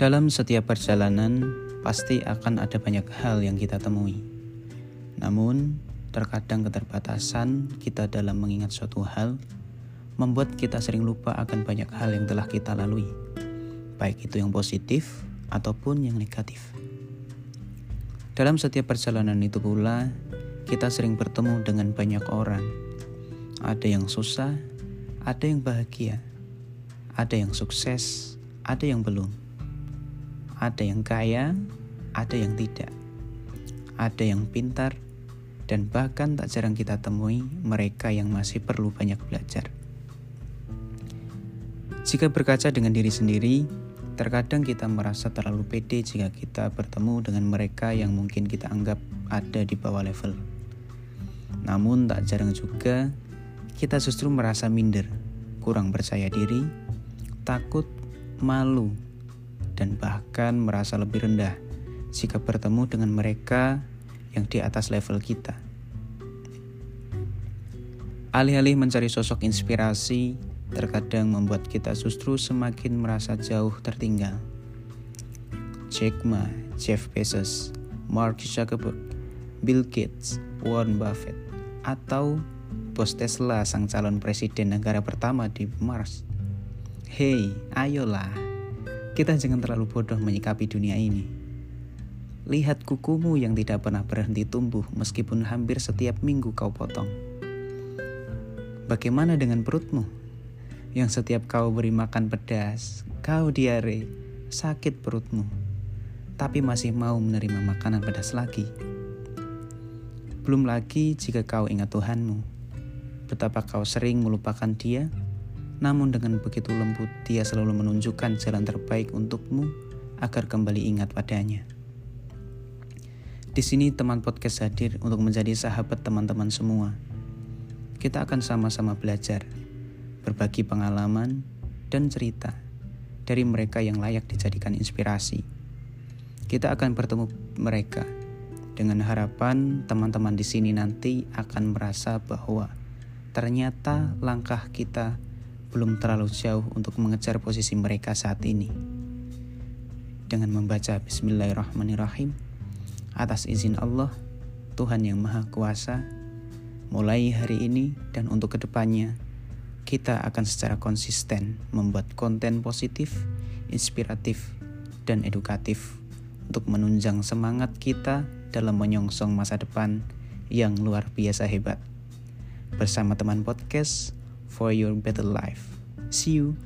Dalam setiap perjalanan, pasti akan ada banyak hal yang kita temui. Namun, terkadang keterbatasan kita dalam mengingat suatu hal membuat kita sering lupa akan banyak hal yang telah kita lalui, baik itu yang positif ataupun yang negatif. Dalam setiap perjalanan itu pula, kita sering bertemu dengan banyak orang. Ada yang susah, ada yang bahagia, ada yang sukses, ada yang belum. Ada yang kaya, ada yang tidak. Ada yang pintar, dan bahkan tak jarang kita temui mereka yang masih perlu banyak belajar. Jika berkaca dengan diri sendiri, terkadang kita merasa terlalu pede jika kita bertemu dengan mereka yang mungkin kita anggap ada di bawah level. Namun tak jarang juga kita justru merasa minder, kurang percaya diri, takut, malu, dan bahkan merasa lebih rendah jika bertemu dengan mereka yang di atas level kita. Alih-alih mencari sosok inspirasi, terkadang membuat kita justru semakin merasa jauh tertinggal. Jack Ma, Jeff Bezos, Mark Zuckerberg, Bill Gates, Warren Buffett, atau bos Tesla sang calon presiden negara pertama di Mars. Hei, ayolah kita jangan terlalu bodoh menyikapi dunia ini. Lihat kukumu yang tidak pernah berhenti tumbuh meskipun hampir setiap minggu kau potong. Bagaimana dengan perutmu? Yang setiap kau beri makan pedas, kau diare, sakit perutmu, tapi masih mau menerima makanan pedas lagi. Belum lagi jika kau ingat Tuhanmu, betapa kau sering melupakan Dia namun dengan begitu lembut dia selalu menunjukkan jalan terbaik untukmu agar kembali ingat padanya. Di sini teman podcast hadir untuk menjadi sahabat teman-teman semua. Kita akan sama-sama belajar, berbagi pengalaman dan cerita dari mereka yang layak dijadikan inspirasi. Kita akan bertemu mereka dengan harapan teman-teman di sini nanti akan merasa bahwa ternyata langkah kita belum terlalu jauh untuk mengejar posisi mereka saat ini. Dengan membaca Bismillahirrahmanirrahim, atas izin Allah, Tuhan yang Maha Kuasa, mulai hari ini dan untuk ke depannya, kita akan secara konsisten membuat konten positif, inspiratif, dan edukatif untuk menunjang semangat kita dalam menyongsong masa depan yang luar biasa hebat. Bersama teman podcast, for your better life. See you.